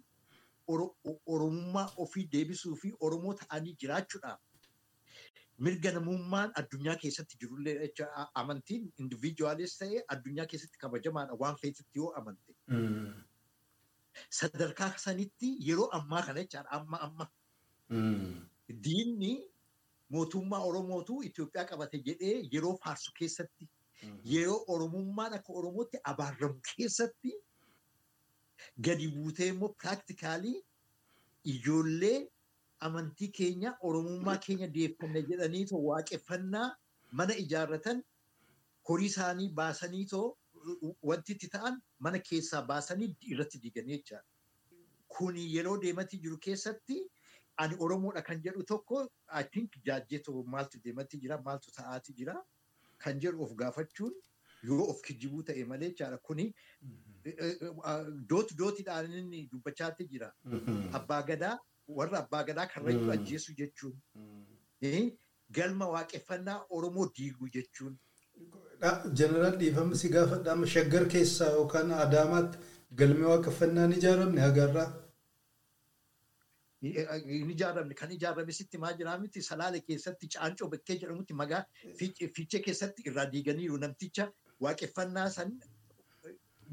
Oromummaa ofii deebisuu fi Oromoo ta'anii jiraachuudhaaf mirga namummaan addunyaa keessatti jirullee jecha amantiin indiviijuwaalis ta'ee addunyaa keessatti kabajamaadha waan feetitti yoo amante. Sadarkaa sanitti yeroo ammaa kana jechaadha amma amma. Diinni mootummaa Oromootu Itoophiyaa qabate jedhee yeroo faarsu keessatti yeroo Oromummaan akka Oromootti abaaramu keessatti gadi buutee immoo piraaktikaalii ijoollee amantii keenya Oromummaa keenya deeffanna jedhaniitoo waaqeffannaa mana ijaarratan horii isaanii baasaniitoo wanti itti ta'an mana keessaa baasanii irratti diiganii jechaadha. Kuni yeroo deematii jiru keessatti ani Oromoodha kan jedhu tokko I think jaajjetoo maaltu deematti jira maaltu ta'aati jira kan jedhu of gaafachuun yoo of kijibuu ta'e malee jechaadha kuni dooti dootiidhaan inni dubbachaatti jira. Abbaa gadaa warra abbaa gadaa karrayyuu ajjeesu jechuun. Galma waaqeffannaa Oromoo diiguu jechuun. Jeneraal dhiifama si gaafadha amma shaggar keessaa yookaan Adaamaatti galmi waaqeffannaa ni ijaaramne agarraa. hin ijaaramne kan ijaarame sitti maa jiraa miti salaale keessatti caancoo bakkee jedhamutti magaa fiichee keessatti irraa diiganiiru namticha waaqeffannaa san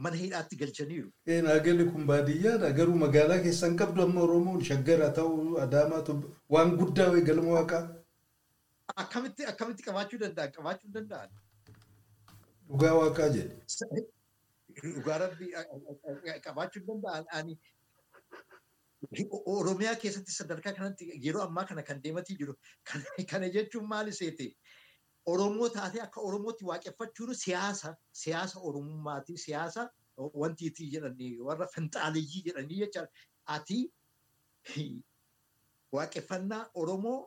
mana hidhaatti galchaniiru. Naagalli kun baadiyyaadha garuu magaalaa keessan qabdu amma Oromoon shaggara ta'uu Adaamaatu waan guddaa wayi galma waaqaa. Akkamitti akkamitti qabaachuu danda'an qabaachuu danda'an. Dhugaa waaqaa jedhe. Dhugaa rabbi qabaachuu danda'an Oromiyaa keessatti sadarkaa kanatti yeroo ammaa kana kan deematii jiru kana jechuun maali seete Oromoo taatee akka Oromootti waaqeffachuun siyaasa siyaasa Oromummaati siyaasa wantiitii jedhanii warra finxaaleyyii jedhanii jecha ati waaqeffannaa Oromoo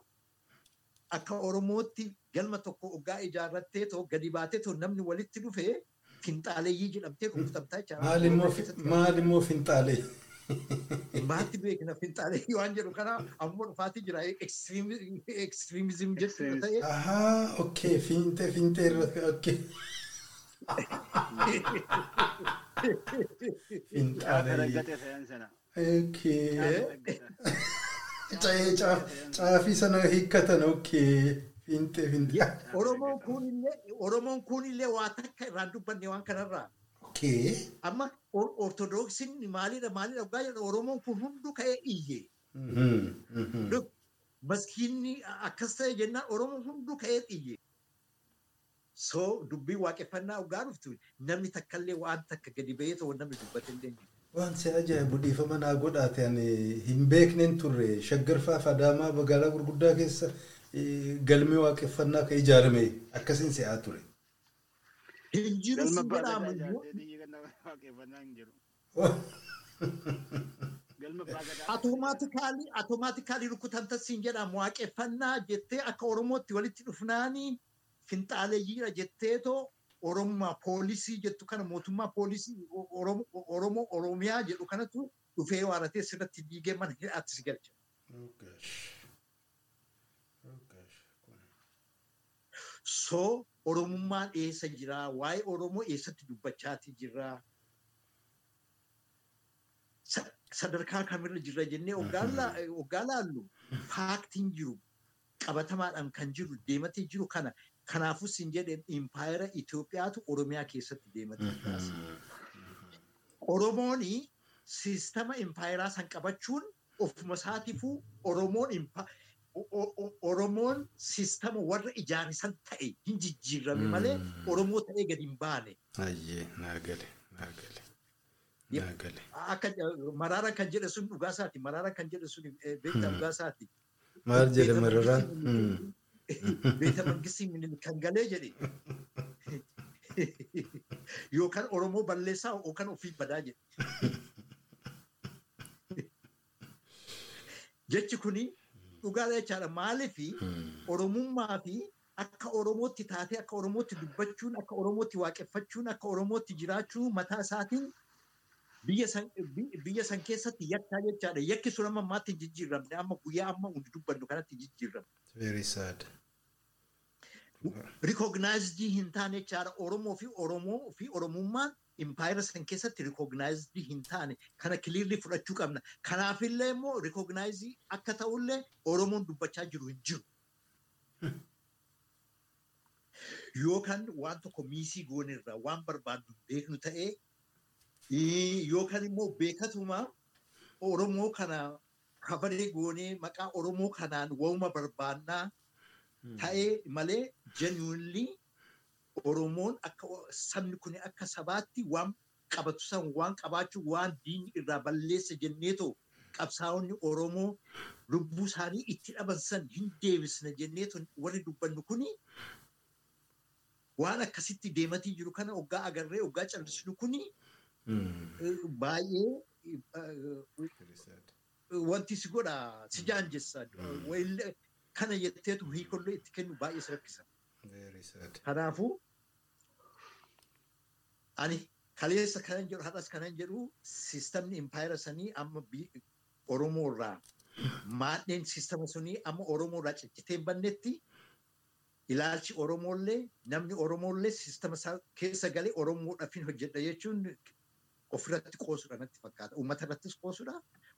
akka Oromootti galma tokko oggaa ijaarrattee too gadi baatee too namni walitti dhufee finxaaleyyii jedhamtee rukutamtaa jecha. Maal immoo finxaalee? Maatti beekna finxaalee waan jedhu kana ammoo dhufaatii jira ekstiriimizim jechuudha ta'e. Ahaa okkee fiintee fiintee irra okkee. Finxaalee. Sana hiikkatan okkee. Fiintee fiintee. Oromoon kunillee waa takka irraan dubbanne waan kanarraa. Amma ortodoksiin maalidha maalidha dhugaa jedha Oromoon kun hunduu ka'ee iyye. Maskiinni akkas ta'e jennaan Oromoon hunduu ka'ee iyye. So dubbii waaqeffannaa dhugaa dhuftu namni takkallee waan takka gadi ba'ee ta'u namni dubbate hin dandeenye. Waan si ajaa'ibu dhiifama naa godhaate ani hin beekneen turre shaggarfaaf adaamaa magaalaa gurguddaa keessa galmi waaqeffannaa kan ijaarame akkasiin si'aa ture. Hin jiru si jedhaamu Atoomaatikaalii atoomaatikaalii rukutamta siin jedhamu waaqeffannaa jettee akka Oromootti walitti dhufnaanii finxaaleeyyiidha jetteetoo Oromummaa poolisii jettu kana mootummaa poolisii Oromoo Oromiyaa jedhu kanatu dhufee waaratee sirratti diigee mana hidhaatti si galcha. So Oromummaan eessa jiraa? Waa'ee Oromoo eessatti dubbachaati jirraa? Sadarkaa kamirra jirra jennee oggaa laallu faaktiin jiru qabatamaadhaan kan jiru deematee jiru kana kanaafuu siin jedheen impaayera Itoophiyaatu Oromiyaa keessatti deematee jiraasa. Oromoon siistama impaayeraa san qabachuun ofuma isaatiifuu Oromoon Oromoon siistama warra ijaarisan ta'e hin jijjiirame malee Oromoo ta'ee gadi hin baane. Akka maraara kan jedhe sun dhugaa isaati. Maraara kan jedhe sun beektaa dhugaa isaati. Maal jedhe mararaan? Beekta mangistiin kan galee jedhe. Yookaan Oromoo balleessaa yookaan ofii badaa jedhe. Jechi kuni dhugaadha jechaadha. Maaliif Oromummaa fi akka Oromootti taatee akka Oromootti dubbachuun akka Oromootti waaqeffachuun akka Oromootti jiraachuu mataa isaatiin biyya san keessatti yakkaa jechaadha. Yakki sun amma ammaatti hin jijjiiramne amma guyyaa amma hundi dubbannu kanatti hin jijjiiramne. Very sad. Rikognaayizidii hin taane jechaadha. Oromoo fi Oromummaan impaayera san keessatti rikognaayizidii hin taane kana kiliirri fudhachuu qabna. Kanaafillee immoo rikognaayizii akka ta'ullee Oromoon dubbachaa jiru hin jiru. Yookaan waan tokko miisii goonirra waan barbaaddu beeknu ta'ee yookaan immoo beekatuma Oromoo kana kabaree goonee maqaa Oromoo kanaan wauma barbaannaa ta'ee malee genuinely Oromoon akka sabni kun akka sabaatti waan qabatu san waan qabaachuu waan diinni irraa balleessa jenneetoo qabsaa'onni Oromoo lubbuu isaanii itti dhaban san hin deebisna jenneetoo warri dubbannu kuni waan akkasitti deematii jiru kana oggaa agarree oggaa callisnu kuni baay'ee wanti si godha si jaanjessa kana jetteetu hiikollee itti kennu baay'ee rakkisa. Kanaafuu ani kaleessa kanan jedhu har'as kanan jedhu siistamni impaayera sanii amma Oromoo irraa maadheen siistama sunii amma Oromoo irraa ciccitee bannetti ilaalchi Oromoollee namni Oromoollee siistama keessa galee Oromoodhaaf hin hojjedha jechuun ofirratti qoosudha natti fakkaata. Uummata irrattis qoosudha,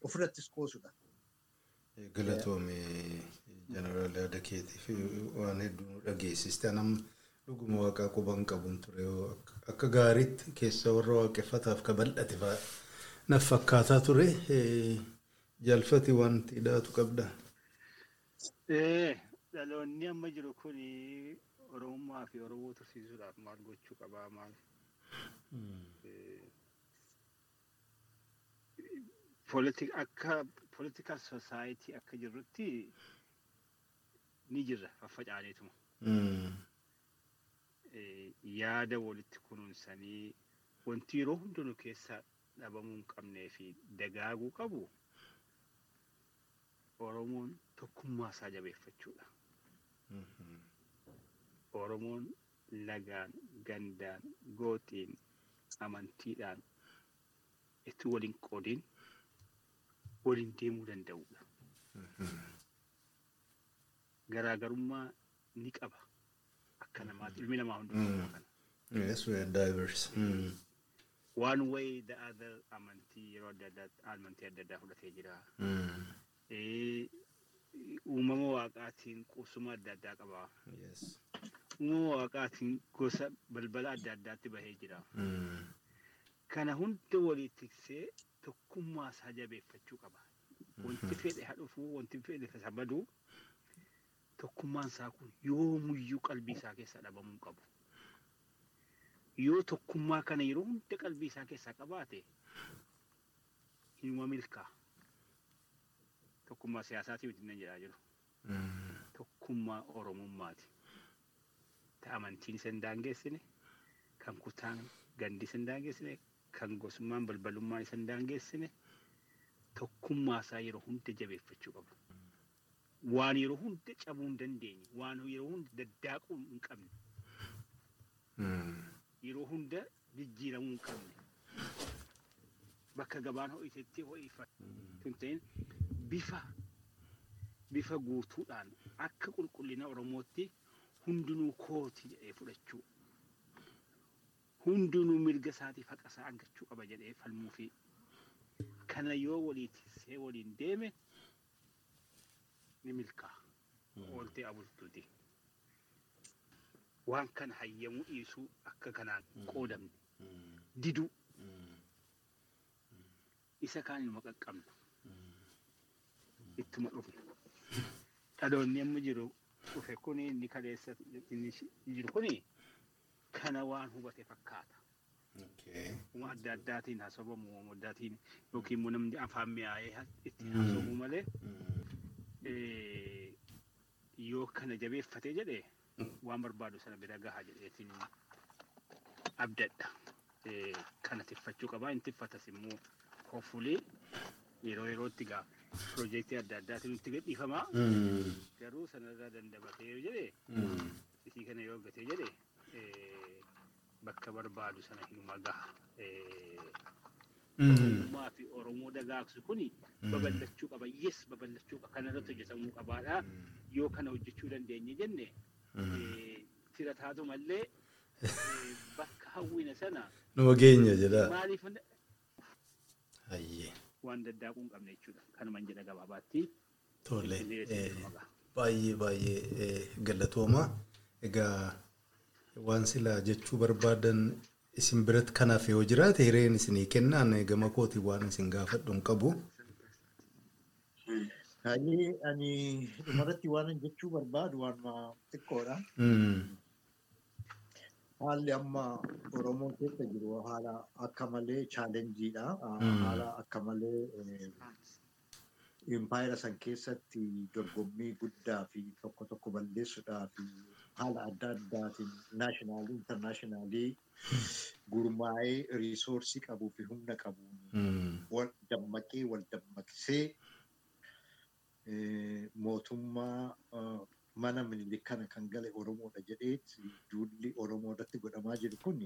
ofirrattis qoosudha. Galatoomee jeneraal yaada keetiif waan hedduu nu dhageessiste. Dhuguma waaqaa quban qabuun ture akka gaariitti keessa warra waaqeffataaf ka bal'ate naaf fakkaataa ture. Jaalfati wanti hidhaatu qabda. Dhaloonni amma jiru kun Oromummaa fi Oromoo tursiisuudhaaf maal gochuu qabaa maal? Akka political society akka jirrutti ni jirra faffacaaneetuma. Yaada walitti kunuunsanii wanti yeroo hundinuu keessa dhabamuu hin qabnee fi dagaaguu qabu Oromoon tokkummaa isaa jabeeffachuudha. Oromoon lagaan, gandaan, gooxiin, amantiidhaan itti waliin qoodiin waliin deemuu danda'udha. Garaagarummaa ni qaba. Akka namaatti ilmi namaa hundumtuu kana. Yes, we are diverse. One way the other amantii yeroo adda addaatti amantii adda addaa fudhatee jira. Uumama waaqaatiin qubsuma adda addaa qaba. Uumama waaqaatiin gosa balbala adda addaatti bahee jira. Kana hunda walii tiksee tokkummaa isaa jabeeffachuu qaba. Wanti fedhe haa dhufu, wanti fedhe isa badu tokkummaan isaa kun yoomuyyuu qalbii isaa keessaa dhabamuu qabu. Yoo tokkummaa kana yeroo hunda qalbii isaa keessaa qabaate hinuma milkaa. Tokkummaa siyaasaatii miti nan jedhaa jiru. Tokkummaa Oromummaati. Ta amantiin isa hin daangeessine, kan kutaan gandi isa hin daangeessine, kan gosummaan balbalummaan isa hin daangeessine, tokkummaa isaa yeroo hunda jabeeffachuu qaba. Waan yeroo hunda cabuu hin dandeenye, waan yeroo hunda daddaaquu hin qabne, yeroo hunda jijjiiramuu hin qabne, bakka gabaan ho'itetti ho'ifatu hin ta'in bifa bifa guutuudhaan akka qulqullina Oromootti hundinuu kooti jedhee fudhachuu. Hundinuu mirga isaatiif haqa isaa argachuu qaba jedhee falmuu fi kana yoo walii tiksee waliin deeme ni milkaa. Ooltee abultuuti. Waan kana hayyamuu dhiisuu akka kanaan qoodamne diduu isa kaan ilma qaqqabnu. ittuma dhufne. Dhaloonni amma jiru dhufe kuni inni kaleessa inni jiru kuni kana waan hubate fakkaata. Uma adda addaatiin haasawwamu uuma addaatiin yookiin immoo namni afaan mi'aayee itti haasawu malee yoo kana jabeeffatee jedhee waan barbaadu sana bira gaha jedheetiin abdadha. Kana tiffachuu qabaa inni tiffatas immoo hoofulee yeroo yerootti gaa piroojeektii adda addaatiin nutti gadhiifamaa garuu sanarraa dandamatee yoo jedhe isii kana yoo gatee jedhe bakka barbaadu sana hinuma gaha. Oromummaa fi Oromoo dagaagsu kuni babal'achuu qaba. Yes babal'achuu qaba. Kana irratti hojjetamuu qabaadha. Yoo kana hojjechuu dandeenye jenne tira taatu mallee bakka hawwina sana. Nama geenya jedha. Maaliif waan daddaaquu hin qabne jechuudha. Kanumaan jedha gabaabaatti. Tole. Baay'ee baay'ee galatooma. Egaa waan silaa jechuu barbaadan isin biratti kanaaf yoo jiraate hireen isinii kennaan gama kootiin waan isin gaafadhu hin qabu. Ani ani dhumarratti waan jechuu barbaadu waan xiqqoodha. Haalli amma Oromoon keessa jiru haala akka malee chaalenjiidha. Haala akka malee impaayera san keessatti dorgommii guddaa fi tokko tokko balleessuudhaa fi haala adda addaatiin naashinaalii intarnaashinaalii gurmaa'ee riisoorsii qabuu fi humna wal dammaqee wal dammaqsee mootummaa mana minilik kana kan gale Oromoodha jedheet duulli Oromoo irratti godhamaa jiru kun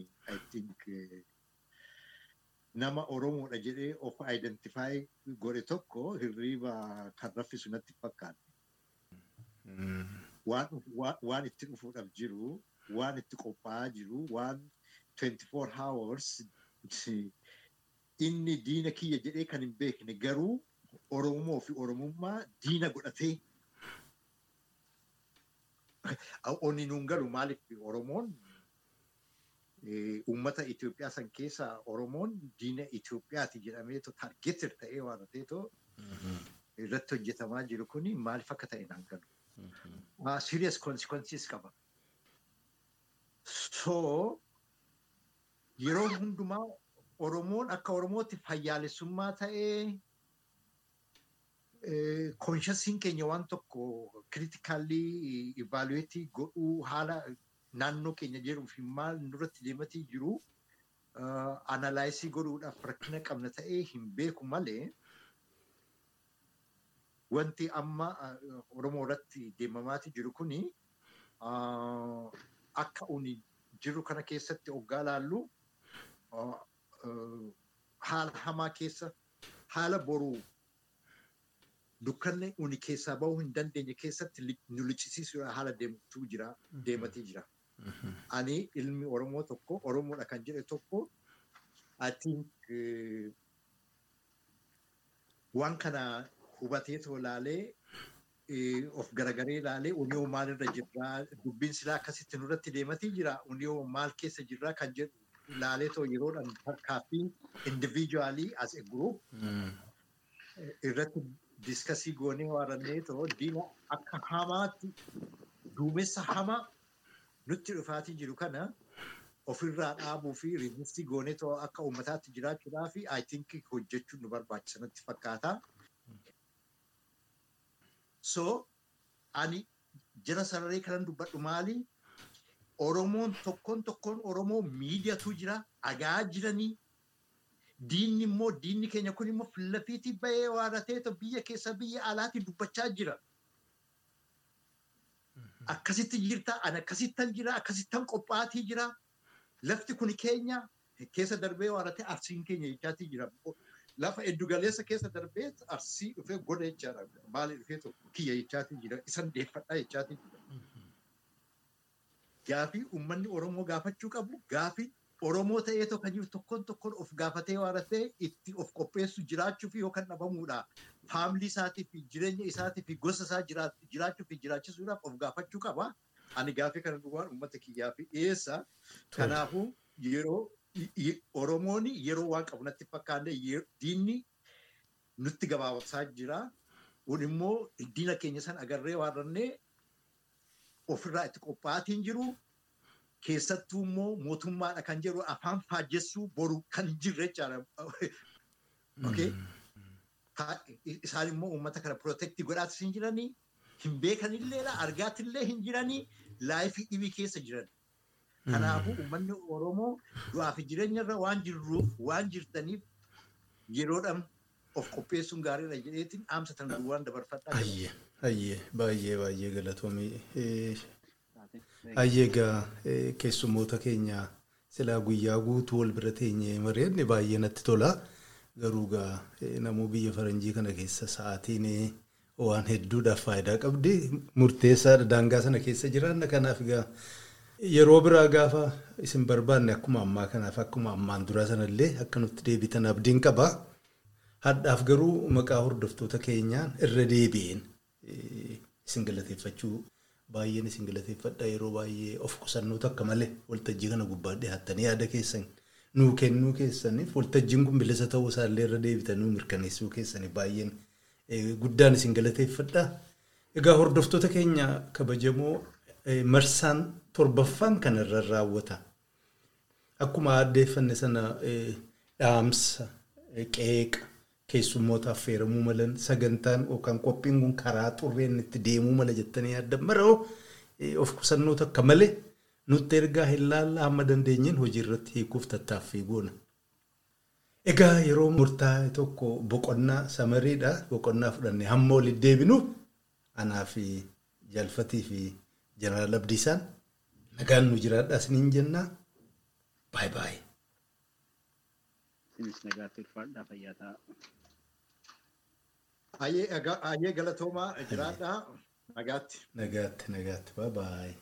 nama Oromoodha jedhee of identify godhe tokko hirriiba kan raffisu natti fakkaata. Waan itti dhufuudhaaf jiru, waan itti qophaa'aa jiru, waan 24 hours inni diina kiyya jedhee kan hin beekne garuu Oromoo fi Oromummaa diina godhatee onni nuun galu maaliif Oromoon uummata Itoophiyaa san keessa Oromoon diina Itoophiyaati jedhamee targeetir ta'ee waan ta'eetoo irratti hojjetamaa jiru kuni maaliif akka ta'e naan galu. Serious consequences qaba. So yeroo hundumaa Oromoon akka Oromootti fayyaalessummaa ta'ee konshasiin keenya waan tokko kiritikaalii ivaaluweetii godhuu haala naannoo keenya jedhuu fi maal nurratti deematii jiru analaayisii godhuudhaaf rakkina qabna ta'ee hin beeku malee wanti amma Oromoo irratti deemamaatii jiru kuni akka uni jiru kana keessatti hoggaa laallu haala hamaa keessa haala boruu dukkanni uni keessaa bahuu hin dandeenye keessatti nu lichisiisuudha haala deemtuu jira deematii jira. Ani ilmi Oromoo tokko Oromoodha kan jedhe tokko I think waan kana hubatee tolaalee of garagaree ilaalee uniyoo maalirra jirraa dubbiin silaa akkasitti nurratti deematii jira uniyoo maal keessa jirraa kan jedhu ilaalee too yeroodhaan tarkaaffii individually as group irratti diskasii goonee waarannee too diina akka hamaatti duumessa hamaa nutti dhufaatii jiru kana ofirraa dhaabuu fi riivistii goonee too akka uummataatti jiraachuudhaa fi I think hojjechuun nu barbaachisa natti fakkaata. So ani jira sararee kanan dubbadhu maali? Oromoon tokkoon tokkoon Oromoo miidiyatu jira, dhagaa jiranii. Diinni immoo diinni keenya kun immoo filafiitii bahee waaratee biyya keessa biyya alaatti dubbachaa jira. Akkasitti jirta, ani akkasittan jira, akkasittan qophaatii jira. Lafti kun keenya keessa darbee waaratee arsiin keenya jechaatii jira. Lafa eddu galeessa keessa darbee arsii dhufee goda jechaadha. Maali dhufee kiyya jechaatii jira. Isan deeffadhaa jechaatii jira. Gaafii uummanni Oromoo gaafachuu qabu gaafii Oromoo ta'ee jiru tokkoon tokkoon of gaafatee waaratee itti of qopheessu jiraachuuf yookaan dhabamuudha. Faamilii isaatii fi jireenya isaatii fi gosa isaa jiraachuu fi jiraachisuudhaaf of gaafachuu qaba. Ani gaafii kana dhugaan uummata kiyyaa fi dhiyeessa. Kanaafuu yeroo Oromoon yeroo waan qabu natti fakkaanne diinni nutti gabaabsaa jira. Kun immoo diina keenya san agarree waarannee ofirraa itti qophaa'atiin jiru. keessattuu immoo mootummaadha kan jedhu afaan faajessuu boru kan jirre jechaadha. Isaan immoo uummata kana pirootektii godhaatis hin jiranii, hin beekanilleedha, argaatillee hin jiranii, laayifii dhibii keessa jiran. Kanaafuu uummanni Oromoo du'aa fi jireenyarra waan jirruuf waan jirtaniif yeroodhaan of qopheessuun gaariidha jedheetiin dhaamsa tan duwwaan dabarfadhaa. Ayyee, ayyee, baay'ee baay'ee galatoomii. Ayyee egaa keessummoota keenya silaa guyyaa guutuu wal bira teenyee mari'anne baay'ee natti tola. Garuu egaa namuu biyya faranjii kana keessa sa'aatiin waan hedduudhaaf faayidaa qabdi. Murteessaadha daangaa sana keessa jiraanna. Kanaaf egaa yeroo biraa gaafa isin barbaanne akkuma ammaa kanaaf akkuma ammaan duraa sanallee akka nutti deebitan abdiin qaba. Hadhaaf garuu maqaa hordoftoota keenyaan irra deebi'een isin galateeffachuu baay'een isin galateeffadha yeroo baay'ee of qusannoota akka malee waltajjii kana gubbaa dhiyaattanii yaada keessan nuu kennuu keessaniif waltajjiin kun bilisa ta'uu isaallee irra deebitanii mirkaneessuu keessaniif baay'een guddaan isin galateeffadha. Egaa hordoftoota keenya kabajamoo marsaan torbaffaan kanarra raawwata. Akkuma addeeffanne sana dhaamsa qeeqa keessummoota affeeramuu malan sagantaan yookaan qophiin kun karaa xurreen itti deemuu mala jettanii yaaddan maroo of qusannoota akka malee nutti ergaa hin laalla hamma dandeenyeen hojii irratti hiikuuf tattaaffii goona. Egaa yeroo murtaa'e tokko boqonnaa samariidha. Boqonnaa fudhannee hamma walitti deebinuuf anaa fi jaalfatii fi jeneraal Abdiisaan nagaan nu jiraadhaa isiniin jennaa. Baay'ee baay'ee. Isinis nagaatti ulfaadhaa fayyaa ta'a. Ayyee galatoomaa jiraadhaa nagaatti. Nagaatti nagaatti baay'ee.